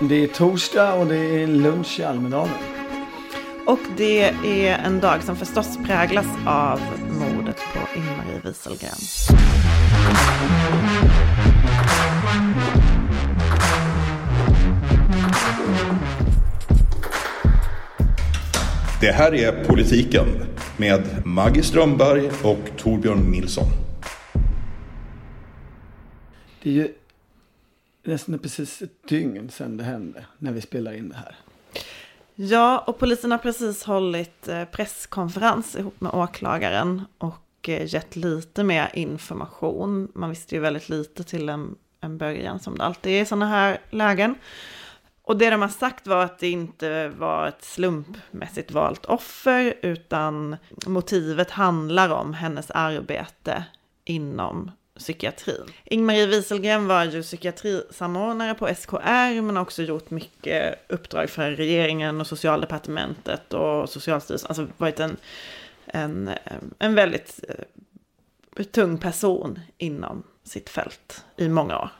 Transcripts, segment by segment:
Det är torsdag och det är lunch i Almedalen. Och det är en dag som förstås präglas av mordet på Ingmarie Wieselgren. Det här är Politiken med Maggie Strömberg och Torbjörn Nilsson. Det är ju nästan precis ett dygn sedan det hände när vi spelar in det här. Ja, och polisen har precis hållit eh, presskonferens ihop med åklagaren och eh, gett lite mer information. Man visste ju väldigt lite till en, en början som det alltid är i sådana här lägen. Och det de har sagt var att det inte var ett slumpmässigt valt offer, utan motivet handlar om hennes arbete inom psykiatrin. Ingmarie Wieselgren var ju psykiatrisamordnare på SKR men har också gjort mycket uppdrag för regeringen och socialdepartementet och socialstyrelsen. Alltså varit en, en, en väldigt eh, tung person inom sitt fält i många år.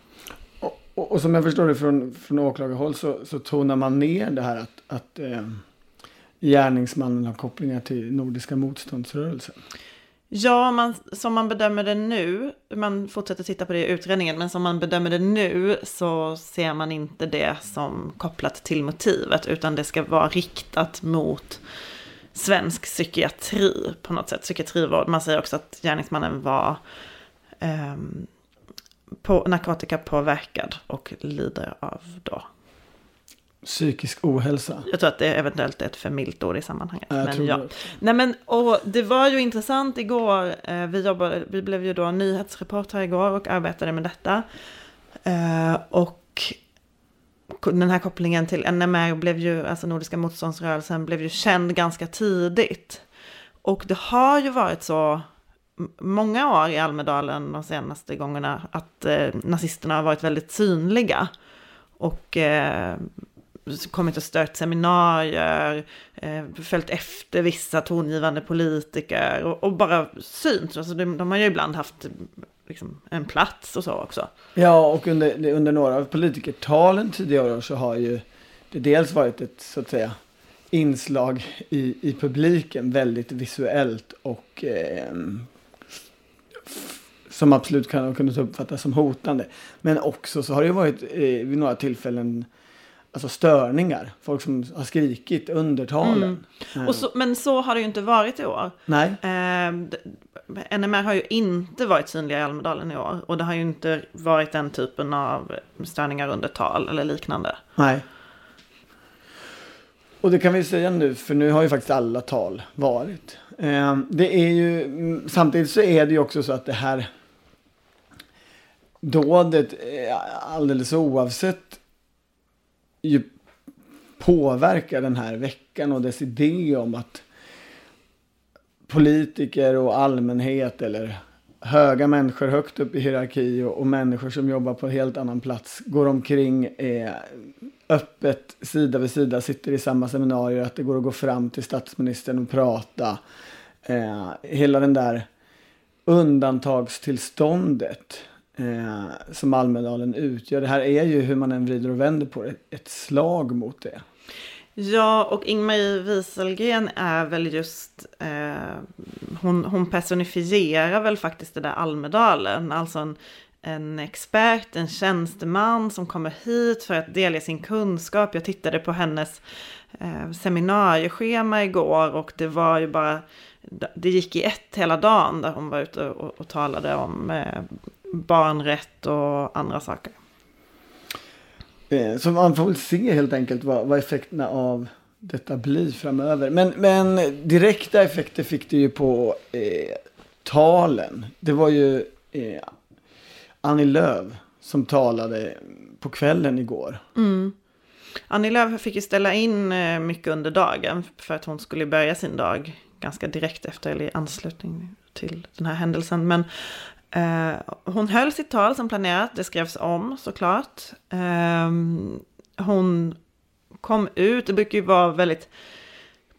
Och, och, och som jag förstår det från, från åklagarhåll så, så tonar man ner det här att, att eh, gärningsmannen har kopplingar till Nordiska motståndsrörelsen. Ja, man, som man bedömer det nu, man fortsätter titta på det i utredningen, men som man bedömer det nu så ser man inte det som kopplat till motivet, utan det ska vara riktat mot svensk psykiatri på något sätt, psykiatrivård. Man säger också att gärningsmannen var eh, på narkotikapåverkad och lider av då Psykisk ohälsa. Jag tror att det eventuellt är ett för milt ord i sammanhanget. Jag men ja. det. Nej men och det var ju intressant igår. Eh, vi, jobbade, vi blev ju då nyhetsreportrar igår och arbetade med detta. Eh, och den här kopplingen till NMR blev ju, alltså Nordiska motståndsrörelsen, blev ju känd ganska tidigt. Och det har ju varit så många år i Almedalen de senaste gångerna att eh, nazisterna har varit väldigt synliga. Och eh, kommit och stört seminarier, eh, följt efter vissa tongivande politiker och, och bara synts. Alltså de, de har ju ibland haft liksom, en plats och så också. Ja, och under, under några av politikertalen tidigare år så har ju det dels varit ett så att säga inslag i, i publiken väldigt visuellt och eh, som absolut kan kunde uppfattas som hotande. Men också så har det ju varit eh, vid några tillfällen alltså störningar. Folk som har skrikit under talen. Eh, Och så, men så har det ju inte varit i år. Nej, Eh, NMR har ju inte varit synliga i Almedalen i år. Och det har ju inte varit den typen av störningar under tal eller liknande. nej. Och det kan vi säga nu, för nu har ju faktiskt alla tal varit. Eh, det är ju, mm, samtidigt så är det ju också så att det här dådet, eh, alldeles oavsett, ju påverkar den här veckan och dess idé om att politiker och allmänhet eller höga människor högt upp i hierarki och, och människor som jobbar på en helt annan plats går omkring eh, öppet sida vid sida, sitter i samma seminarier, att det går att gå fram till statsministern och prata. Eh, hela den där undantagstillståndet eh, som Almedalen utgör. Det här är ju hur man än vrider och vänder på det, ett slag mot det. Ja, och Ingmarie Wieselgren är väl just, eh, hon, hon personifierar väl faktiskt det där Almedalen, alltså en, en expert, en tjänsteman som kommer hit för att delge sin kunskap. Jag tittade på hennes eh, seminarieschema igår och det var ju bara, det gick i ett hela dagen där hon var ute och, och talade om eh, barnrätt och andra saker. Eh, Så man får väl se helt enkelt vad, vad effekterna av detta blir framöver. Men, men direkta effekter fick det ju på eh, talen. Det var ju eh, Annie Lööf som talade på kvällen igår. Annie Lööf fick ju ställa in eh, mycket under dagen för att hon skulle börja sin dag ganska direkt efter eller i anslutning till den här händelsen. Men Eh, hon höll sitt tal som planerat, det skrevs om såklart. Eh, hon kom ut, det brukar ju vara väldigt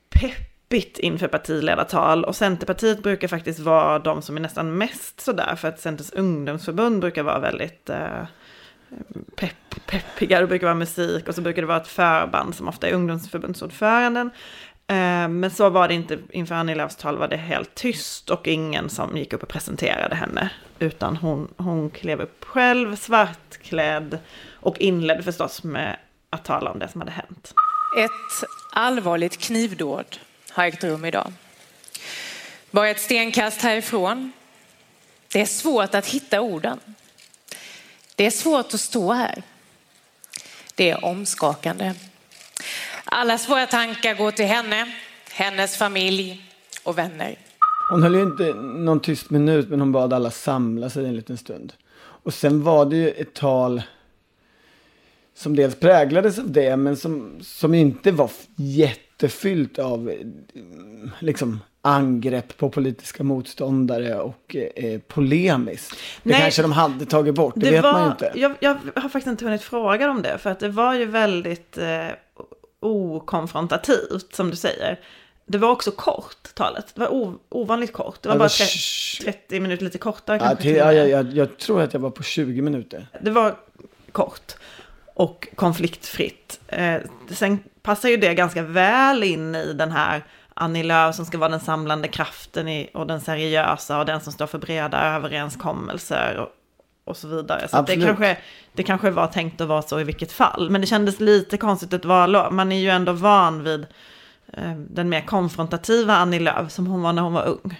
peppigt inför partiledartal och Centerpartiet brukar faktiskt vara de som är nästan mest sådär för att Centerns ungdomsförbund brukar vara väldigt eh, pepp, peppiga, det brukar vara musik och så brukar det vara ett förband som ofta är ungdomsförbundsordföranden. Eh, men så var det inte, inför Annie Lööfs tal var det helt tyst och ingen som gick upp och presenterade henne. Utan hon, hon klev upp själv, svartklädd och inledde förstås med att tala om det som hade hänt. Ett allvarligt knivdåd har ägt rum idag. Bara ett stenkast härifrån. Det är svårt att hitta orden. Det är svårt att stå här. Det är omskakande. Allas våra tankar går till henne, hennes familj och vänner. Hon höll ju inte någon tyst minut, men hon bad alla samla sig en liten stund. Och sen var det ju ett tal som dels präglades av det, men som, som inte var jättefyllt av liksom angrepp på politiska motståndare och eh, polemiskt. Det Nej, kanske de hade tagit bort, det, det vet var, man ju inte. Jag, jag, har faktiskt inte hunnit fråga om det, för att det var ju väldigt eh, okonfrontativt, som du säger. Det var också kort, talet. Det var ovanligt kort. Det var bara 30, 30 minuter, lite kortare ja, kanske. Till, ja, jag, jag, jag tror att jag var på 20 minuter. Det var kort och konfliktfritt. Eh, sen passar ju det ganska väl in i den här Annie Lööf som ska vara den samlande kraften i, och den seriösa och den som står för breda överenskommelser och, och så vidare. Så det kanske, det kanske var tänkt att vara så i vilket fall. Men det kändes lite konstigt ett valår. Man är ju ändå van vid eh, den mer konfrontativa Annie Lööf som hon var när hon var ung.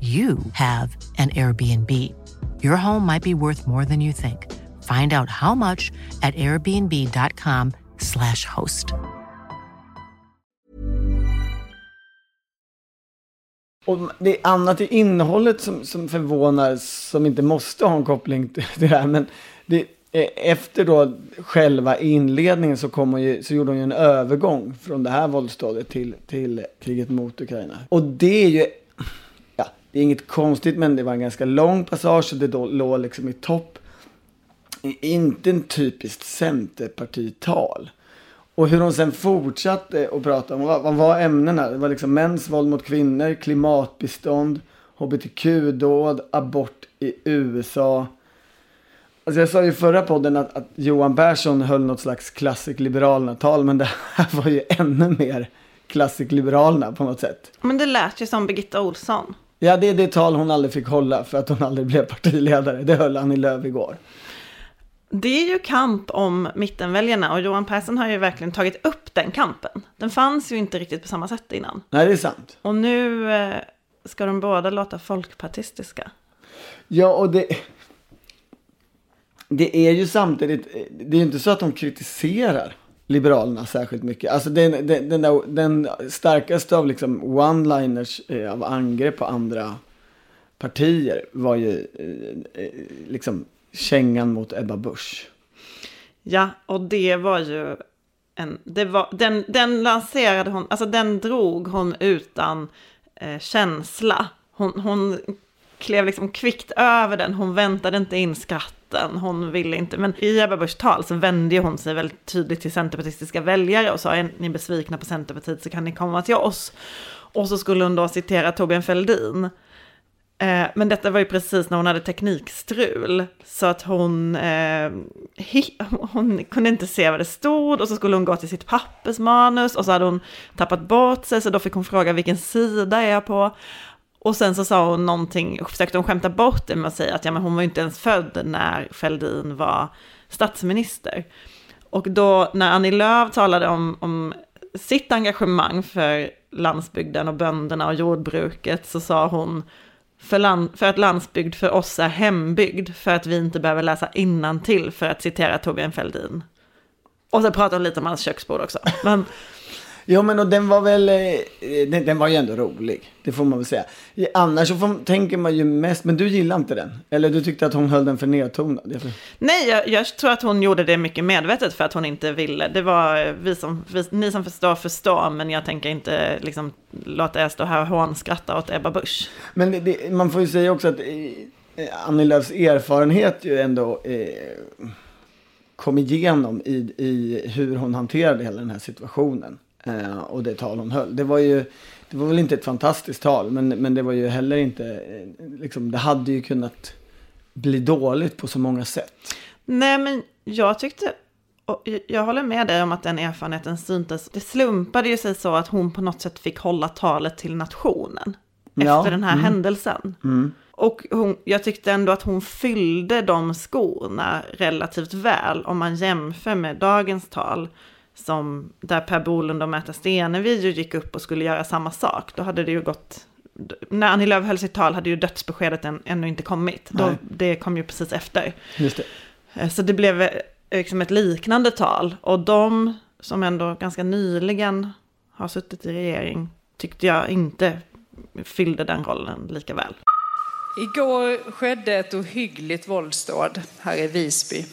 you have an Airbnb. Your home might be worth more than you think. Find out how much at airbnb.com slash host. Och det är annat i innehållet som, som förvånar, som inte måste ha en koppling till det här. Men det, efter då själva inledningen så, kom ju, så gjorde hon ju en övergång från det här våldsdådet till, till kriget mot Ukraina. Och det är ju det är inget konstigt men det var en ganska lång passage och det då låg liksom i topp. Inte en typiskt centerpartital. Och hur hon sen fortsatte att prata om, vad, vad var ämnena? Det var liksom mäns våld mot kvinnor, klimatbistånd, hbtq-dåd, abort i USA. Alltså jag sa ju i förra podden att, att Johan Persson höll något slags klassik Liberalerna-tal, men det här var ju ännu mer klassik Liberalerna på något sätt. Men det lät ju som Birgitta Olsson. Ja, det är det tal hon aldrig fick hålla för att hon aldrig blev partiledare. Det höll Annie Lööf igår. Det är ju kamp om mittenväljarna och Johan Persson har ju verkligen tagit upp den kampen. Den fanns ju inte riktigt på samma sätt innan. Nej, det är sant. Och nu eh, ska de båda låta folkpartistiska. Ja, och det... Det är ju samtidigt, det är ju inte så att de kritiserar Liberalerna särskilt mycket. Alltså den, den, den, där, den starkaste av liksom one-liners eh, av angrepp på andra partier var ju eh, eh, liksom kängan mot Ebba Busch. Ja, och det var ju en, det var, den, den lanserade hon, alltså den drog hon utan eh, känsla. Hon, hon klev liksom kvickt över den, hon väntade inte in skratt mitten. Hon ville inte, men i Ebba Buschs tal så vände hon sig väldigt tydligt till centerpartistiska väljare och sa är ni besvikna på Centerpartiet så kan ni komma till oss. Och så skulle hon då citera Torbjörn Fälldin. Eh, men detta var ju precis när hon hade teknikstrul. Så att hon, eh, hon kunde inte se vad det stod och så skulle hon gå till sitt pappersmanus och så hade hon tappat bort sig så då fick hon fråga vilken sida är jag på. Och sen så sa hon någonting, och försökte hon skämta bort det med att säga att ja, men hon var inte ens född när Fälldin var statsminister. Och då när Annie Lööf talade om, om sitt engagemang för landsbygden och bönderna och jordbruket så sa hon för, land, för att landsbygd för oss är hembygd för att vi inte behöver läsa till för att citera Torbjörn Fälldin. Och så pratade hon lite om hans köksbord också. Men, Jo men och den var väl, eh, den, den var ju ändå rolig. Det får man väl säga. Annars så får, tänker man ju mest, men du gillar inte den? Eller du tyckte att hon höll den för nedtonad? Nej, jag, jag tror att hon gjorde det mycket medvetet för att hon inte ville. Det var eh, vi som, vi, ni som förstår förstår, men jag tänker inte liksom låta er stå här och hånskratta åt Ebba Busch. Men det, det, man får ju säga också att eh, Annie Lööfs erfarenhet ju ändå eh, kom igenom i, i hur hon hanterade hela den här situationen. Eh, och det tal hon höll. Det var ju, det var väl inte ett fantastiskt tal, men, men det var ju heller inte, eh, liksom, det hade ju kunnat bli dåligt på så många sätt. Nej, men jag tyckte, jag håller med dig om att den erfarenheten syntes. Det slumpade ju sig så att hon på något sätt fick hålla talet till nationen Ja, efter den här mm. händelsen. Och hon, jag tyckte ändå att hon fyllde de skorna relativt väl om man jämför med dagens tal. Som där Per Bolund och Märta Stenevi ju gick upp och skulle göra samma sak. Då hade det ju gått... När Annie Lööf höll sitt tal hade ju dödsbeskedet än, ännu inte kommit. Då, det kom ju precis efter. Just det. Eh, Så det blev eh, liksom ett liknande tal. Och de som ändå ganska nyligen har suttit i regering tyckte jag inte fyllde den rollen lika väl. Igår skedde ett ohyggligt våldsdåd här i Visby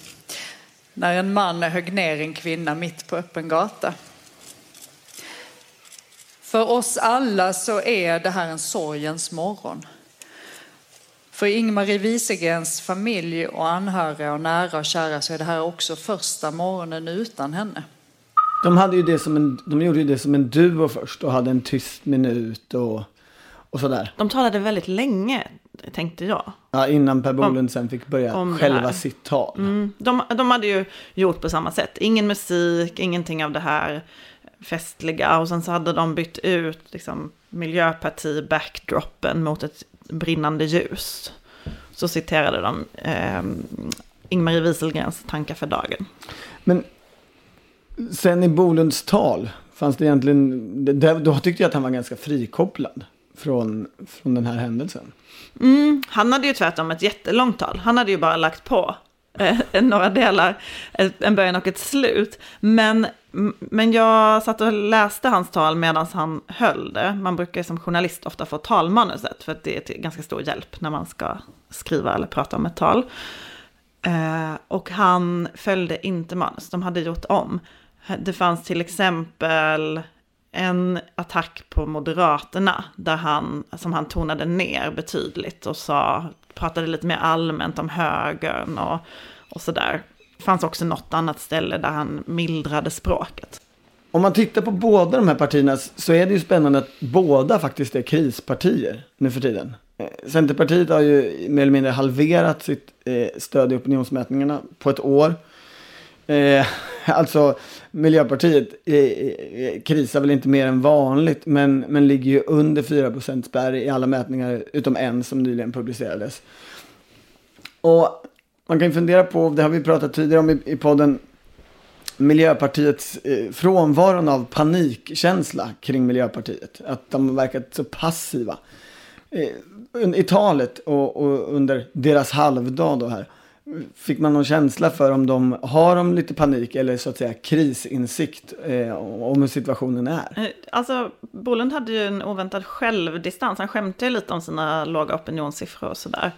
när en man högg ner en kvinna mitt på öppen gata. För oss alla så är det här en sorgens morgon. För Ingmarie Wiesegrens familj och anhöriga och nära och kära så är det här också första morgonen utan henne. De, hade ju det som en, de gjorde ju det som en duo först och hade en tyst minut och, och sådär. De talade väldigt länge, tänkte jag. Ja, innan Per Bolund sen fick börja själva sitt tal. Mm, de, de hade ju gjort på samma sätt. Ingen musik, ingenting av det här festliga. Och sen så hade de bytt ut liksom, miljöparti-backdroppen mot ett brinnande ljus. Så citerade de eh, Ingmarie Wieselgrens tankar för dagen. Men sen i Bolunds tal fanns det egentligen, då tyckte jag att han var ganska frikopplad från, från den här händelsen. Mm, han hade ju tvärtom ett jättelångt tal. Han hade ju bara lagt på eh, några delar, en början och ett slut. Men, men jag satt och läste hans tal medan han höll det. Man brukar som journalist ofta få talmanuset för att det är till ganska stor hjälp när man ska skriva eller prata om ett tal. Eh, och han följde inte manus, de hade gjort om. Det fanns till exempel en attack på Moderaterna där han, som han tonade ner betydligt och sa, pratade lite mer allmänt om högern och, och sådär. Det fanns också något annat ställe där han mildrade språket. Om man tittar på båda de här partierna så är det ju spännande att båda faktiskt är krispartier nu för tiden. Eh, Centerpartiet har ju mer eller mindre halverat sitt eh, stöd i opinionsmätningarna på ett år. Eh, alltså Miljöpartiet eh, krisar väl inte mer än vanligt men, men ligger ju under 4 spärr i alla mätningar utom en som nyligen publicerades. Och man kan ju fundera på, det har vi pratat tidigare om i, i podden, Miljöpartiets eh, frånvaron av panikkänsla kring Miljöpartiet. Att de verkat så passiva. Eh, I talet och, och under deras halvdag då här. Fick man någon känsla för om de har de lite panik eller så att säga krisinsikt eh, om hur situationen är? Eh, alltså, Bolund hade ju en oväntad självdistans. Han skämtade ju lite om sina låga opinionssiffror och sådär.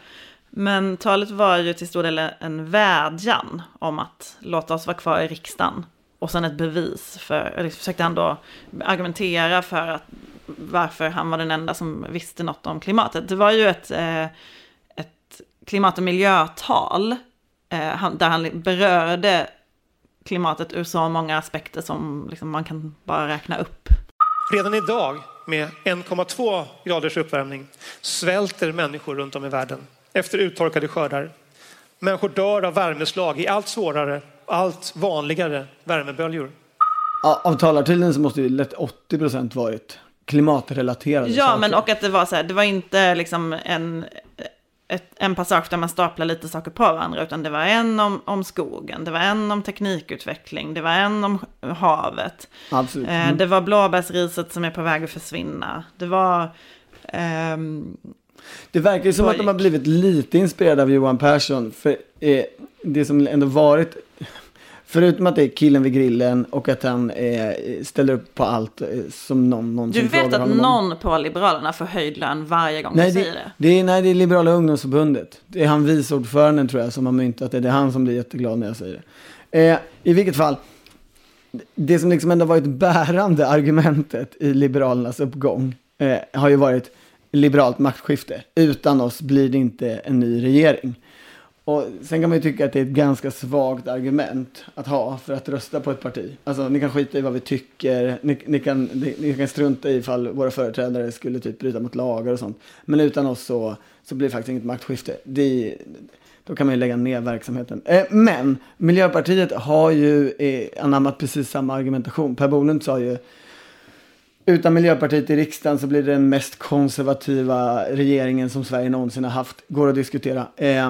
Men talet var ju till stor del en vädjan om att låta oss vara kvar i riksdagen. Och sen ett bevis för, eller försökte han då argumentera för att varför han var den enda som visste något om klimatet. Det var ju ett, eh, ett klimat och miljötal eh, där han berörde klimatet ur så många aspekter som liksom man kan bara räkna upp. Redan idag med 1,2 graders uppvärmning svälter människor runt om i världen efter uttorkade skördar. Människor dör av värmeslag i allt svårare, allt vanligare värmeböljor. Ja, av talartiden så måste ju lätt 80% varit klimatrelaterade Ja, saker. men och att det var så här, det var inte liksom en, ett, en passage där man staplar lite saker på varandra, utan det var en om, om skogen, det var en om teknikutveckling, det var en om havet, Absolut. eh, Mm. det var blåbärsriset som är på väg att försvinna, det var... ehm, Det verkar ju som att de har blivit lite inspirerade av Johan Persson. För eh, det som ändå varit Förutom att det är killen vid grillen och att han eh, ställer upp på allt eh, som någon någonsin Du vet att någon på Liberalerna får höjd lön varje gång Nej du det, säger det. det är, nej, det är Liberala ungdomsförbundet. Det är han vice ordföranden tror jag som har myntat det. Det är han som blir jätteglad när jag säger det. Eh, I vilket fall, det som liksom ändå varit bärande argumentet i Liberalernas uppgång eh, har ju varit liberalt maktskifte. Utan oss blir det inte en ny regering. Och sen kan man ju tycka att det är ett ganska svagt argument att ha för att rösta på ett parti. Alltså ni kan skita i vad vi tycker, ni, ni, kan, ni, ni kan strunta i ifall våra företrädare skulle typ bryta mot lagar och sånt. Men utan oss så, så blir det faktiskt inget maktskifte. Det, då kan man ju lägga ner verksamheten. Eh, men Miljöpartiet har ju eh, anammat precis samma argumentation. Per Bolund sa ju utan Miljöpartiet i riksdagen så blir det den mest konservativa regeringen som Sverige någonsin har haft. Går att diskutera. Eh,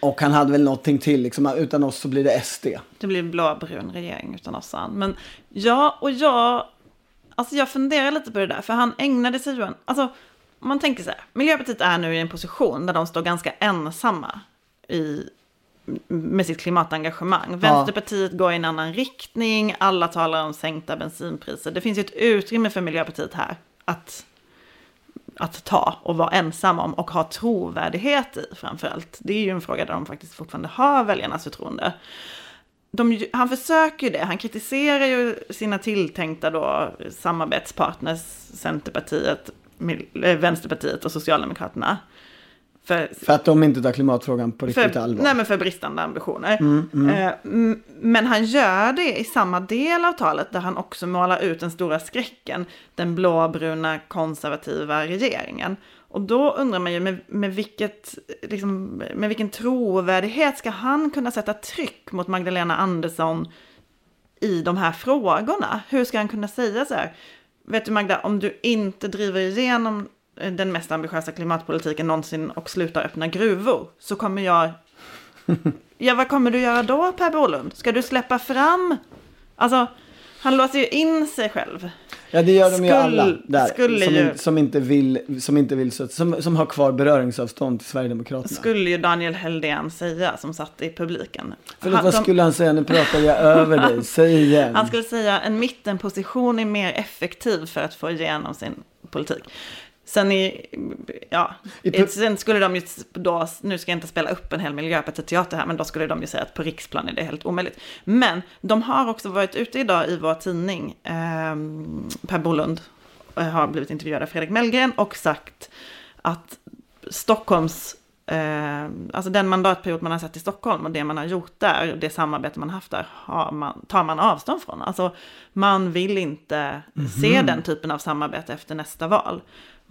och han hade väl någonting till, liksom, utan oss så blir det SD. Det blir en blåbrun regering utan oss. han. Men ja, och jag, alltså jag funderar lite på det där. För han ägnade sig ju en, alltså man tänker så här. Miljöpartiet är nu i en position där de står ganska ensamma i, med sitt klimatengagemang. Vänsterpartiet går i en annan riktning. Alla talar om sänkta bensinpriser. Det finns ju ett utrymme för Miljöpartiet här att att ta och vara ensam om och ha trovärdighet i framförallt. Det är ju en fråga där de faktiskt fortfarande har väljarnas förtroende. De, han försöker ju det, han kritiserar ju sina tilltänkta då samarbetspartners, Centerpartiet, eh, Vänsterpartiet och Socialdemokraterna. För, För att de inte tar klimatfrågan på riktigt för, allvar. nej, men för bristande ambitioner. Mm, Eh, m- men han gör det i samma del av talet där han också målar ut den stora skräcken, den blåbruna konservativa regeringen. Och då undrar man ju med, med, vilket, liksom, med vilken trovärdighet ska han kunna sätta tryck mot Magdalena Andersson i de här frågorna? Hur ska han kunna säga så här? Vet du Magda, om du inte driver igenom eh, den mest ambitiösa klimatpolitiken någonsin och slutar öppna gruvor så kommer jag... Ja, vad kommer du göra då Per Bolund? Ska du släppa fram... Alltså, han låser ju in sig själv. Ja, det gör de ju Skull- alla där. som, ju- som inte vill, som inte vill som, som har kvar beröringsavstånd till Sverigedemokraterna. Skulle ju Daniel Heldén säga som satt i publiken. Förlåt, Han- vad de- skulle han säga? Nu pratar jag över dig. Säg igen. Han skulle säga en mittenposition är mer effektiv för att få igenom sin politik. Sen, i, ja, I sen skulle de ju då, nu ska jag inte spela upp en hel Miljöpartiet-teater här, men då skulle de ju säga att på riksplan är det helt omöjligt. Men de har också varit ute idag i vår tidning, eh, Per Bolund eh, har blivit intervjuad av Fredrik Mellgren och sagt att Stockholms, eh, alltså den mandatperiod man har sett i Stockholm och det man har gjort där, det samarbete man haft där, har man, tar man avstånd från. Alltså man vill inte se den typen av samarbete efter nästa val.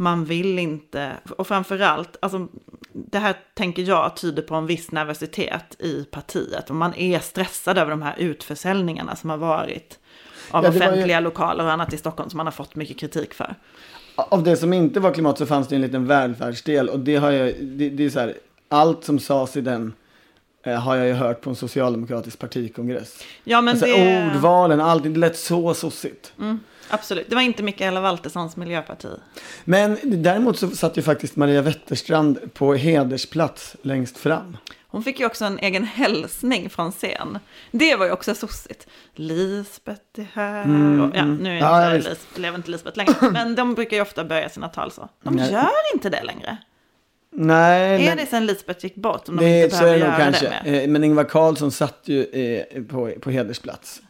Man vill inte, och framförallt, alltså det här tänker jag tyder på en viss nervositet i partiet. Och man är stressad över de här utförsäljningarna som har varit av Ja, var ju- offentliga lokaler och annat i Stockholm som man har fått mycket kritik för. Av det som inte var klimat så fanns det en liten välfärdsdel. Och det har jag, det, det är så här, allt som sades i den har jag ju hört på en socialdemokratisk partikongress. Ja, men alltså, det... Ordvalen, allt, det lät så sossigt. Mm, absolut, det var inte Mikaela Valterssons miljöparti. Men däremot så satt ju faktiskt Maria Wetterstrand på hedersplats längst fram. Hon fick ju också en egen hälsning från scen. Det var ju också sossigt. Lisbeth är här. och, ja, nu är Mm, Ja, inte, lever inte Lisbeth längre. Men de brukar ju ofta börja sina tal så. De Nej. gör inte det längre. Nej, Är men det sen Lisbeth gick bort? Om de det, inte så är det nog kanske. det? Eh, Men Ingvar Carlsson satt ju eh, på, på hedersplats.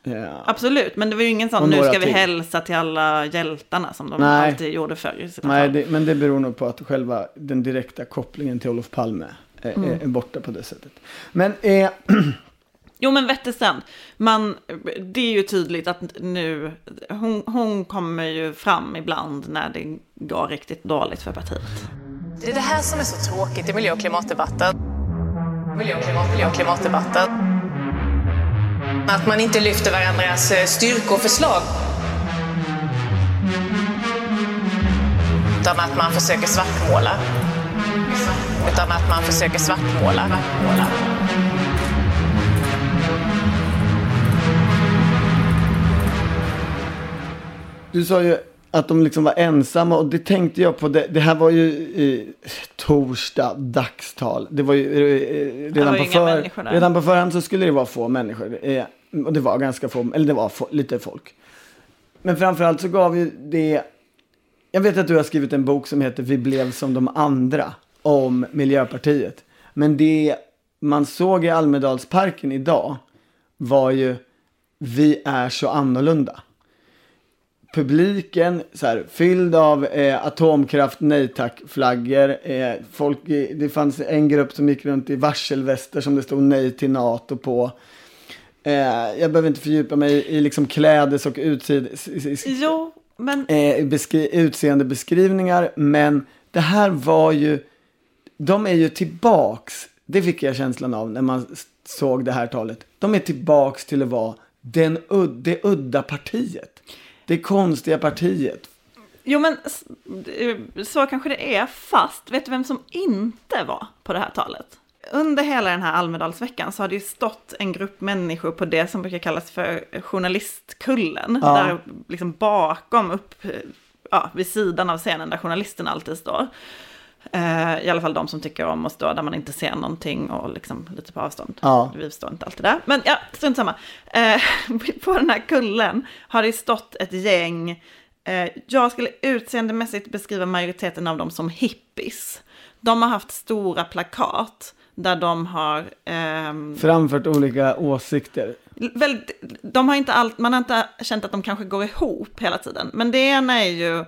Absolut, men det var ju ingen sån nu ska vi till. hälsa till alla hjältarna som de Nej. alltid gjorde förr. Nej, det, men det beror nog på att själva den direkta kopplingen till Olof Palme är, Mm. är borta på det sättet. Men eh, Jo men Wetterstrand, man, det är ju tydligt att nu, hon, hon kommer ju fram ibland när det går riktigt dåligt för partiet. Det är det här som är så tråkigt i miljö och klimatdebatten. Miljö och, klimat, miljö och klimatdebatten. Att man inte lyfter varandras eh, styrkor och förslag. Utan att man försöker svartmåla. Utan att man försöker svartmåla. svartmåla. du sa ju att de liksom var ensamma och det tänkte jag på. Det, det här var ju i torsdag dagstal. Det var ju eh, redan, var på för, redan på förhand så skulle det vara få människor. Eh, och det var ganska få, eller det var få, lite folk. Men framförallt så gav ju det, jag vet att du har skrivit en bok som heter Vi blev som de andra om Miljöpartiet. Men det man såg i Almedalsparken idag var ju Vi är så annorlunda publiken så här, fylld av eh, atomkraft nej tack-flaggor. Eh, folk, i- det fanns en grupp som gick runt i varselväster som det stod nej till NATO på. Eh, jag behöver inte fördjupa mig i liksom klädes och utsid, Jo, men eh, beskri- utseendebeskrivningar. Men det här var ju, de är ju tillbaks, det fick jag känslan av när man såg det här talet. De är tillbaks till att vara den det udda partiet. Det konstiga partiet. Jo men eh, så kanske det är, fast vet du vem som inte var på det här talet? Under hela den här Almedalsveckan så har det ju stått en grupp människor på det som brukar kallas för journalistkullen. Ja. Där liksom bakom upp, eh, ja, vid sidan av scenen där journalisten alltid står. Eh, I alla fall de som tycker om att stå där man inte ser någonting och liksom lite på avstånd. Ja. Vi står inte alltid där. Men ja, strunt samma. Eh, på den här kullen har det stått ett gäng. Eh, jag skulle utseendemässigt beskriva majoriteten av dem som hippies. De har haft stora plakat där de har... ehm, Framfört olika åsikter. väldigt, de har inte allt, man har inte känt att de kanske går ihop hela tiden. Men det ena är ju,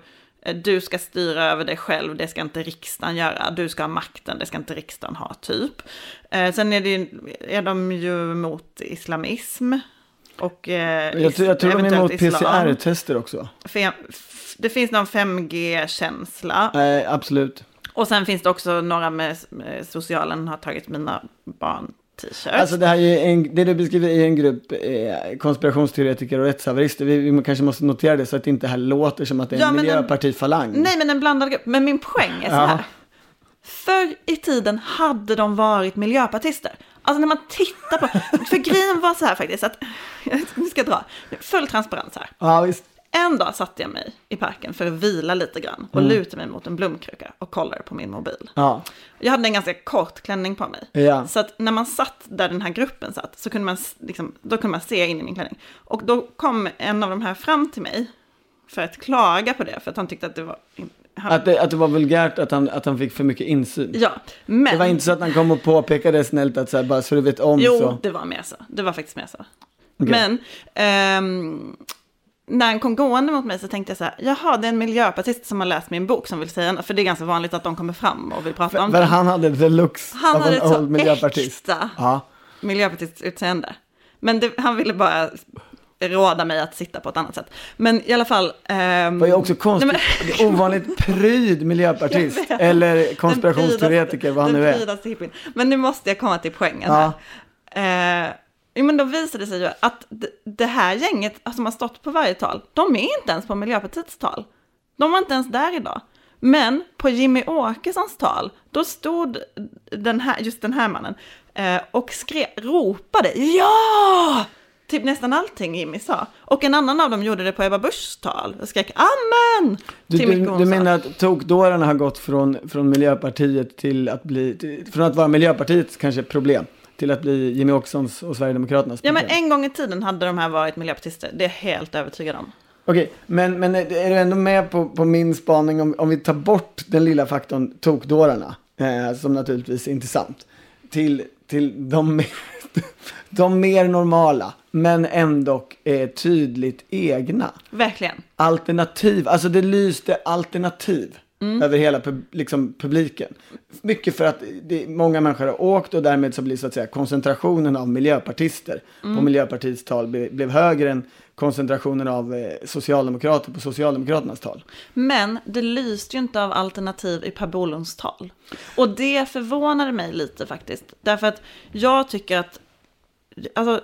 du ska styra över dig själv, det ska inte riksdagen göra. Du ska ha makten, det ska inte riksdagen ha, typ. Eh, sen är, det, är de ju mot islamism. Och, eh, Jag, tror- jag tror de är emot. PCR-tester också. Fem, det finns någon 5G-känsla. Nej, absolut. Och sen finns det också några med, med socialen har tagit mina barn t-shirts. Alltså det här är en, det du beskriver är en grupp eh, konspirationsteoretiker och rättshaverister. Vi, vi kanske måste notera det så att det inte här låter som att det är Ja, en miljöpartifalang. Nej, men en blandad grupp. Men min poäng är så Ja. här. Förr i tiden hade de varit miljöpartister. Alltså när man tittar på... För grejen var så här faktiskt att... Nu ska jag dra. Full transparens här. Ja, visst. En dag satte jag mig i parken för att vila lite grann och lutade mig mot en blomkruka och kollade på min mobil. Ja. Jag hade en ganska kort klänning på mig. Ja. Så att när man satt där den här gruppen satt så kunde man, liksom, då kunde man se in i min klänning. Och då kom en av de här fram till mig för att klaga på det, för att han tyckte att det var... Han, Att, det, att det var vulgärt att han, att han fick för mycket insyn. ja, men... Det var inte så att han kom och påpekade snällt att så här, bara så du vet om Jo, så. det var mer så. Det var faktiskt mer så. Men ehm, när han kom gående mot mig så tänkte jag så här, jaha, det är en miljöpartist som har läst min bok som vill säga något. För det är ganska vanligt att de kommer fram och vill prata om För det. han hade the looks Han av hade en ett så old miljöpartist. äkta Ja. miljöpartistiskt utseende. Men det, han ville bara råda mig att sitta på ett annat sätt. Men i alla fall... ehm, Det var ju också konstigt, nej, är ovanligt pryd miljöpartist. Jag. Eller konspirationsteoretiker, vad han nu är. Men nu måste jag komma till poängen Ja. här. Eh, jo, men då visade det sig ju att det här gänget som har stått på varje tal, de är inte ens på Miljöpartiets tal. De var inte ens där idag. Men på Jimmy Åkessons tal, då stod den här, just den här mannen eh, och skrev, ropade ja! Typ nästan allting Jimmy sa. Och en annan av dem gjorde det på Ebba Buschs tal och skrek amen! Du, du, du menar att tokdårarna har gått från, från Miljöpartiet till att bli, till, från att vara Miljöpartiets kanske problem, till att bli Jimmy Åkessons och Sverigedemokraternas Ja problem? men en gång i tiden hade de här varit miljöpartister, det är jag helt övertygad om. Okej, men, men är du ändå med på, på min spaning om, om vi tar bort den lilla faktorn tokdårarna, eh, som naturligtvis är intressant, till, till de, mer- de mer normala, men ändå eh, tydligt egna. Verkligen. Alternativ, alltså det lyste alternativ Mm. över hela pub, liksom, publiken. Mycket för att det, många människor har åkt och därmed så blir så att säga koncentrationen av miljöpartister Mm. på Miljöpartiets tal be, blev högre än koncentrationen av eh, socialdemokrater på Socialdemokraternas tal. Men det lyste ju inte av alternativ i Per Bolunds tal. Och det förvånade mig lite faktiskt. Därför att jag tycker att, alltså,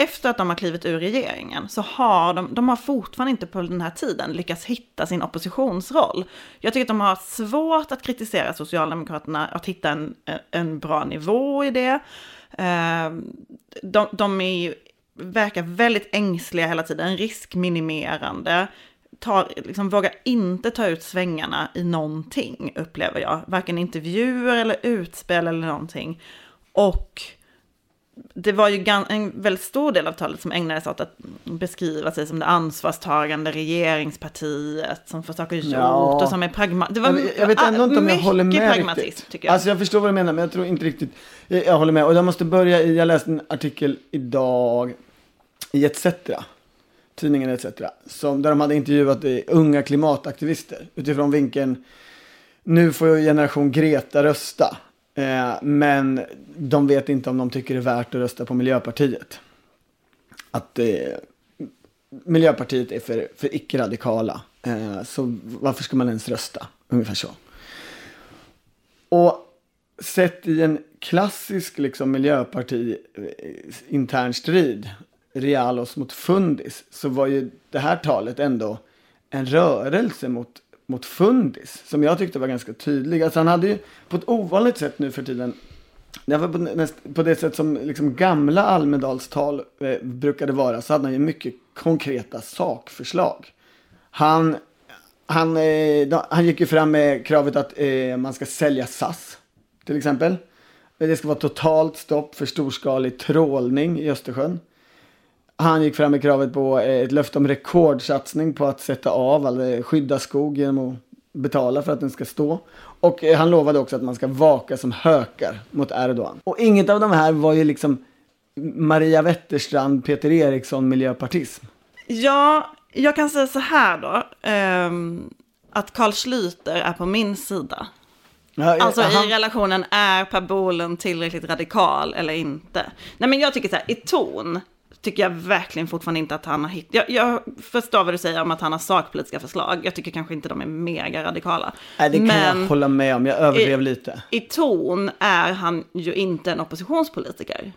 efter att de har klivit ur regeringen så har de, de har fortfarande inte på den här tiden lyckats hitta sin oppositionsroll. Jag tycker att de har svårt att kritisera Socialdemokraterna, att hitta en, en bra nivå i det. Ehm, de, de är ju, verkar väldigt ängsliga hela tiden, riskminimerande. tar, liksom, vågar inte ta ut svängarna i någonting, upplever jag. Varken intervjuer eller utspel eller någonting. Och det var ju en väldigt stor del av talet som ägnades åt att beskriva sig som det ansvarstagande regeringspartiet som får saker gjort ja. och som är pragmatiskt. Jag, jag vet ändå inte om jag håller med riktigt. Tycker jag. Alltså jag förstår vad du menar men jag tror inte riktigt jag, jag håller med. Och jag måste börja i, jag läste en artikel idag i ETC, tidningen ETC, som, där de hade intervjuat unga klimataktivister utifrån vinkeln nu får generation Greta rösta. Eh, men de vet inte om de tycker det är värt att rösta på Miljöpartiet. Att eh, Miljöpartiet är för, för icke-radikala. Eh, så varför ska man ens rösta? Ungefär så. Och sett i en klassisk liksom, Miljöparti-intern eh, strid, Realos mot Fundis, så var ju det här talet ändå en rörelse mot mot Fundis som jag tyckte var ganska tydlig. Alltså han hade ju på ett ovanligt sätt nu för tiden på, näst, på det sätt som liksom gamla Almedalstal eh, brukade vara så hade han ju mycket konkreta sakförslag. Han, han, eh, då, han gick ju fram med kravet att eh, man ska sälja SAS till exempel. Det ska vara totalt stopp för storskalig trålning i Östersjön. Han gick fram med kravet på eh, ett löfte om rekordsatsning på att sätta av, eller skydda skog genom att betala för att den ska stå. Och eh, han lovade också att man ska vaka som hökar mot Erdogan. Och inget av de här var ju liksom Maria Wetterstrand, Peter Eriksson miljöpartism. Ja, jag kan säga så här då. Um, att Carl Schlüter är på min sida. Ja, alltså aha. i relationen, är Per Bolund tillräckligt radikal eller inte? Nej men jag tycker så här, i ton tycker jag verkligen fortfarande inte att han har hittat. Jag, jag, förstår vad du säger om att han har sakpolitiska förslag. Jag tycker kanske inte de är mega radikala. Nej, det kan Men jag hålla med om. Jag överdrev i, lite. I ton är han ju inte en oppositionspolitiker.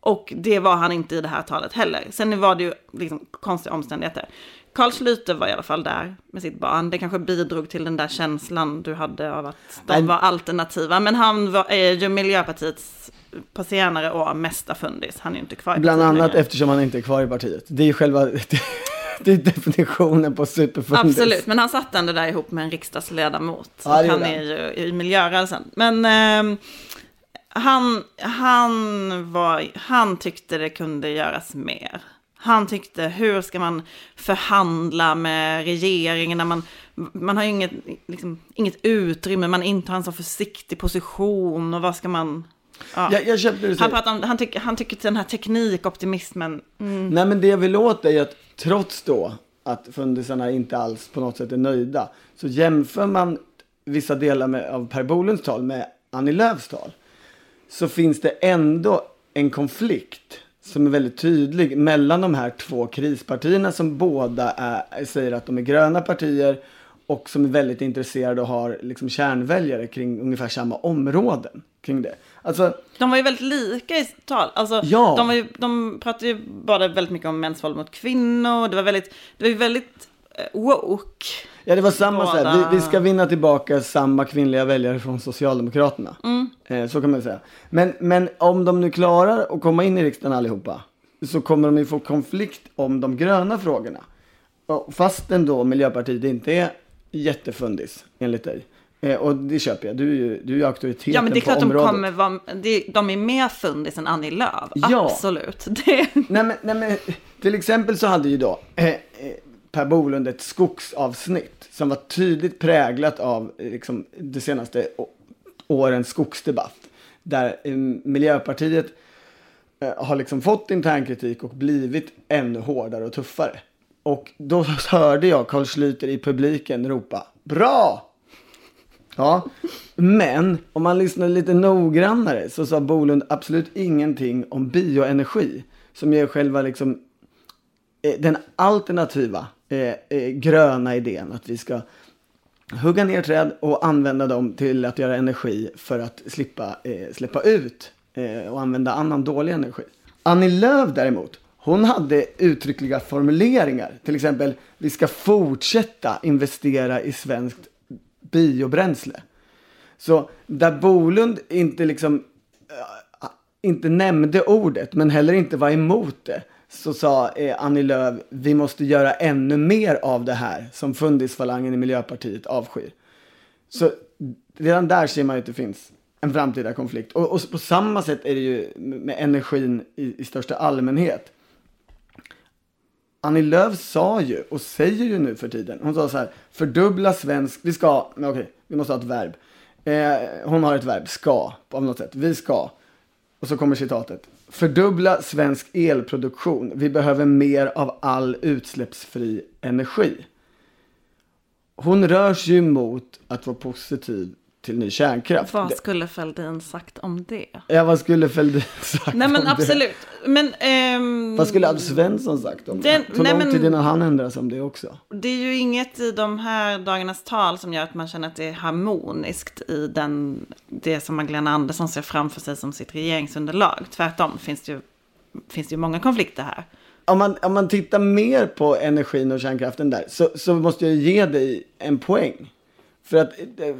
Och det var han inte i det här talet heller. Sen var det ju liksom konstiga omständigheter. Carl Schlüter var i alla fall där med sitt barn. Det kanske bidrog till den där känslan du hade av att de var alternativa. Men han var, är ju Miljöpartiets på senare år mesta fundis. Han är inte kvar i Bland annat längre. eftersom han inte är kvar i partiet. Det är ju själva det är definitionen på superfundis. Absolut, men han satt ändå där ihop med en riksdagsledamot. Ja, han är ju i miljörörelsen. Men eh, han, han, var, han tyckte det kunde göras mer. Han tyckte, hur ska man förhandla med regeringen när man, man har inget, liksom, inget utrymme, man intar en så försiktig position och vad ska man, Ja. Jag, jag köpte han, pratar om, han, tycker, han tycker den här teknikoptimismen. Mm. Nej men det jag vill åt är att trots då att fundisarna inte alls på något sätt är nöjda. Så jämför man vissa delar med, av Per Bolunds tal med Annie Lööfs tal. Så finns det ändå en konflikt som är väldigt tydlig mellan de här två krispartierna som båda är, säger att de är gröna partier och som är väldigt intresserade och har liksom kärnväljare kring ungefär samma områden kring det. Alltså, de var ju väldigt lika i tal. Alltså, ja. de, var ju, de pratade ju bara väldigt mycket om mäns våld mot kvinnor. Det var väldigt, det var ju väldigt uh, woke. Ja, det var samma så här, vi, vi, ska vinna tillbaka samma kvinnliga väljare från Socialdemokraterna. Mm. Eh, så kan man säga. Men, men om de nu klarar att komma in i riksdagen allihopa så kommer de ju få konflikt om de gröna frågorna. Fastän då Miljöpartiet inte är jättefundis enligt dig. Eh, och det köper jag. Du du är auktoriteten Ja, men det är klart de kommer vara, de är mer fundis än Annie Lööf. Ja. Absolut. Det... Nej, men, nej, men till exempel så hade ju då eh, eh, Per Bolund ett skogsavsnitt som var tydligt präglat av eh, liksom, de senaste årens skogsdebatt. Där eh, Miljöpartiet eh, har liksom fått internkritik och blivit ännu hårdare och tuffare. Och då hörde jag Carl Schlüter i publiken ropa Bra! Ja, men om man lyssnar lite noggrannare så sa Bolund absolut ingenting om bioenergi. Som är själva liksom eh, den alternativa eh, eh, gröna idén. Att vi ska hugga ner träd och använda dem till att göra energi för att slippa eh, släppa ut eh, och använda annan dålig energi. Annie Lööf däremot, hon hade uttryckliga formuleringar. Till exempel, vi ska fortsätta investera i svenskt biobränsle. Så där Bolund inte liksom eh, inte nämnde ordet men heller inte var emot det så sa eh, Annie Lööf, vi måste göra ännu mer av det här som fundisfalangen i Miljöpartiet avskyr. Så redan där ser man ju att det finns en framtida konflikt. Och, och på samma sätt är det ju med energin i, i största allmänhet. Annie Lööf sa ju, och säger ju nu för tiden, hon sa så här, fördubbla svensk, vi ska, okej, okej, vi måste ha ett verb. Eh, hon har ett verb, ska, på något sätt, vi ska. Och så kommer citatet. Fördubbla svensk elproduktion. Vi behöver mer av all utsläppsfri energi. Hon rör sig ju mot att vara positiv till ny kärnkraft. Vad skulle Fälldin sagt om det? Ja, vad skulle Fälldin sagt Nej men om det? absolut. Men, ehm, Vad skulle Alf Svensson sagt om Den- det? Nej, lång men- tid innan han ändrade sig om det också. det är ju inget i de här dagarnas tal som gör att man känner att det är harmoniskt i den, det som Magdalena Andersson ser framför sig som sitt regeringsunderlag. Tvärtom finns det ju, finns det ju många konflikter här. Om man, om man tittar mer på energin och kärnkraften där så, så måste jag ge dig en poäng. För att eh,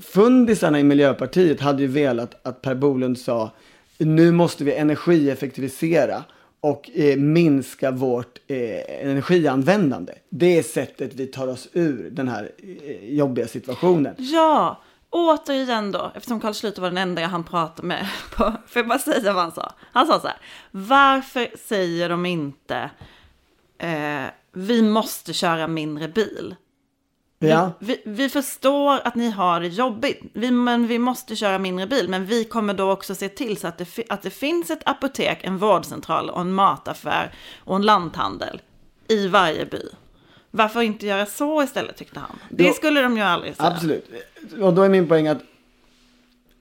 fundisarna i Miljöpartiet hade ju velat att Per Bolund sa nu måste vi energieffektivisera och eh, minska vårt eh, energianvändande. Det är sättet vi tar oss ur den här eh, jobbiga situationen. Ja, återigen då, eftersom Carl Schlüter var den enda jag hann prata med. På, får jag bara säga vad han sa? Han sa så här, varför säger de inte eh, vi måste köra mindre bil? Ja. Vi, vi förstår att ni har det jobbigt, vi, men vi måste köra mindre bil. Men vi kommer då också se till så att det, att det finns ett apotek, en vårdcentral och en mataffär och en lanthandel i varje by. Varför inte göra så istället tyckte han. Det Då- skulle de ju aldrig säga. Absolut. Och då är min poäng att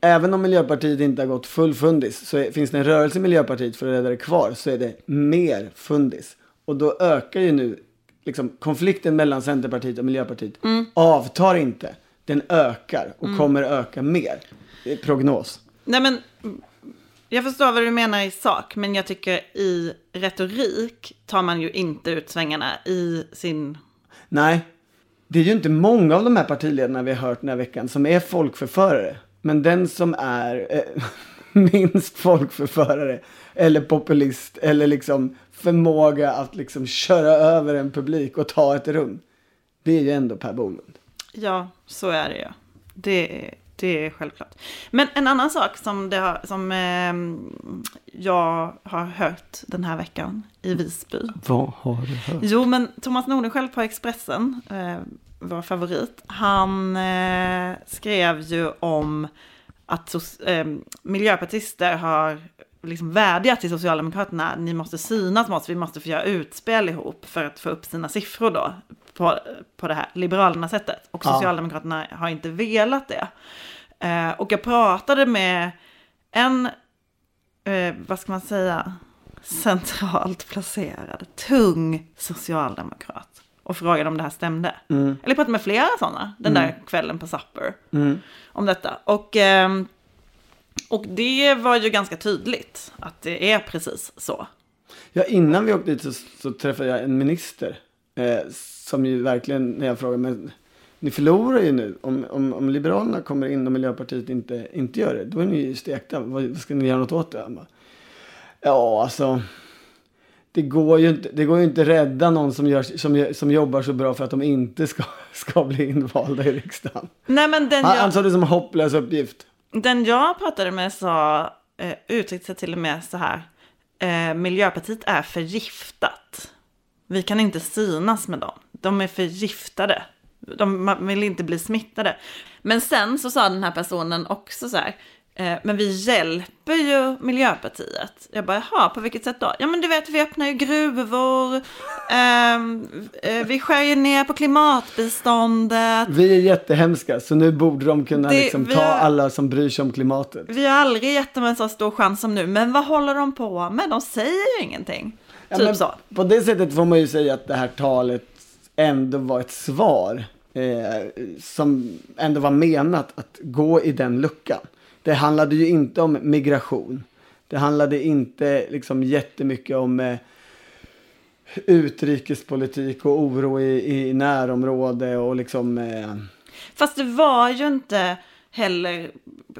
även om Miljöpartiet inte har gått full fundis så är, finns det en rörelse i Miljöpartiet för att rädda det kvar så är det mer fundis. Och då ökar ju nu liksom, konflikten mellan Centerpartiet och Miljöpartiet avtar inte. Den ökar och kommer öka mer. Är prognos. Nej men, jag förstår vad du menar i sak, men jag tycker i retorik tar man ju inte ut svängarna i sin... Nej, det är ju inte många av de här partiledarna vi har hört den här veckan som är folkförförare. Men den som är eh, minst folkförförare eller populist eller liksom förmåga att liksom köra över en publik och ta ett rum. Det är ju ändå Per Bolund. Ja, så är det ju. Det, det är självklart. Men en annan sak som, det har, som eh, jag har hört den här veckan i Visby. Vad har du hört? Jo, men Thomas Nordenskjöld på Expressen, eh, vår favorit, han eh, skrev ju om att sos, eh, miljöpartister har liksom vädjat till Socialdemokraterna, ni måste synas med oss, vi måste få göra utspel ihop för att få upp sina siffror då på, på det här liberalerna sättet. Och Ja. Socialdemokraterna har inte velat det. Eh, och jag pratade med en, eh, vad ska man säga, centralt placerad, tung socialdemokrat. Och frågade om det här stämde. Eller jag pratade med flera sådana den där kvällen på Supper. Om detta. Och, ehm, och det var ju ganska tydligt att det är precis så. Ja, innan vi åkte dit så, så träffade jag en minister. Eh, som ju verkligen, när jag frågade, men ni förlorar ju nu. Om, om, om Liberalerna kommer in och Miljöpartiet inte, inte gör det, då är ni ju stekta. Vad, vad ska ni göra något åt det? Bara, ja, alltså. Det går ju inte, det går ju inte rädda någon som, gör, som, som jobbar så bra för att de inte ska, ska bli invalda i riksdagen. Nej men den Han, jag... han sa det som en hopplös uppgift. Den jag pratade med sa, eh, uttryckte sig till och med så här, eh, Miljöpartiet är förgiftat. Vi kan inte synas med dem. De är förgiftade. De vill inte bli smittade. Men sen så sa den här personen också så här, men vi hjälper ju Miljöpartiet. Jag bara, jaha, på vilket sätt då? Ja men du vet, vi öppnar ju gruvor, ehm, eh, vi skär ju ner på klimatbiståndet. Vi är jättehemska, så nu borde de kunna Det- liksom ta har- alla som bryr sig om klimatet. Vi har aldrig gett dem en så stor chans som nu, men vad håller de på med? De säger ju ingenting. Ja, typ så. På det sättet får man ju säga att det här talet ändå var ett svar. Eh, som ändå var menat att gå i den luckan. Det handlade ju inte om migration. Det handlade inte liksom jättemycket om eh, utrikespolitik och oro i, i närområde och liksom... Eh, Fast det var ju inte heller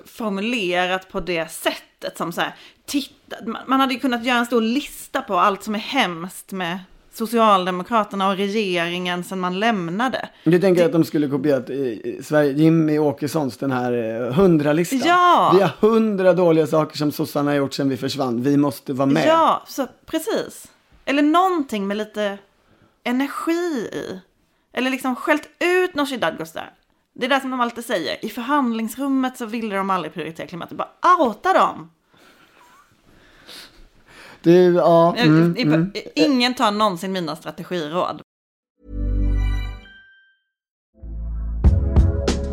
formulerat på det sättet som så här, titta, man hade ju kunnat göra en stor lista på allt som är hemskt med Socialdemokraterna och regeringen sedan man lämnade. Du tänker att de skulle kopierat Sverige, Jimmy Åkessons den här hundralistan? Ja! Vi har hundra dåliga saker som sossarna har gjort sedan vi försvann. Vi måste vara med. Ja, så precis. Eller någonting med lite energi i. Eller liksom skällt ut Nooshi Dadgostar. Det är det som de alltid säger. I förhandlingsrummet så ville de aldrig prioritera klimatet. Bara outa dem! Du, ja. Mm, mm. Ingen tar någonsin mina strategiråd.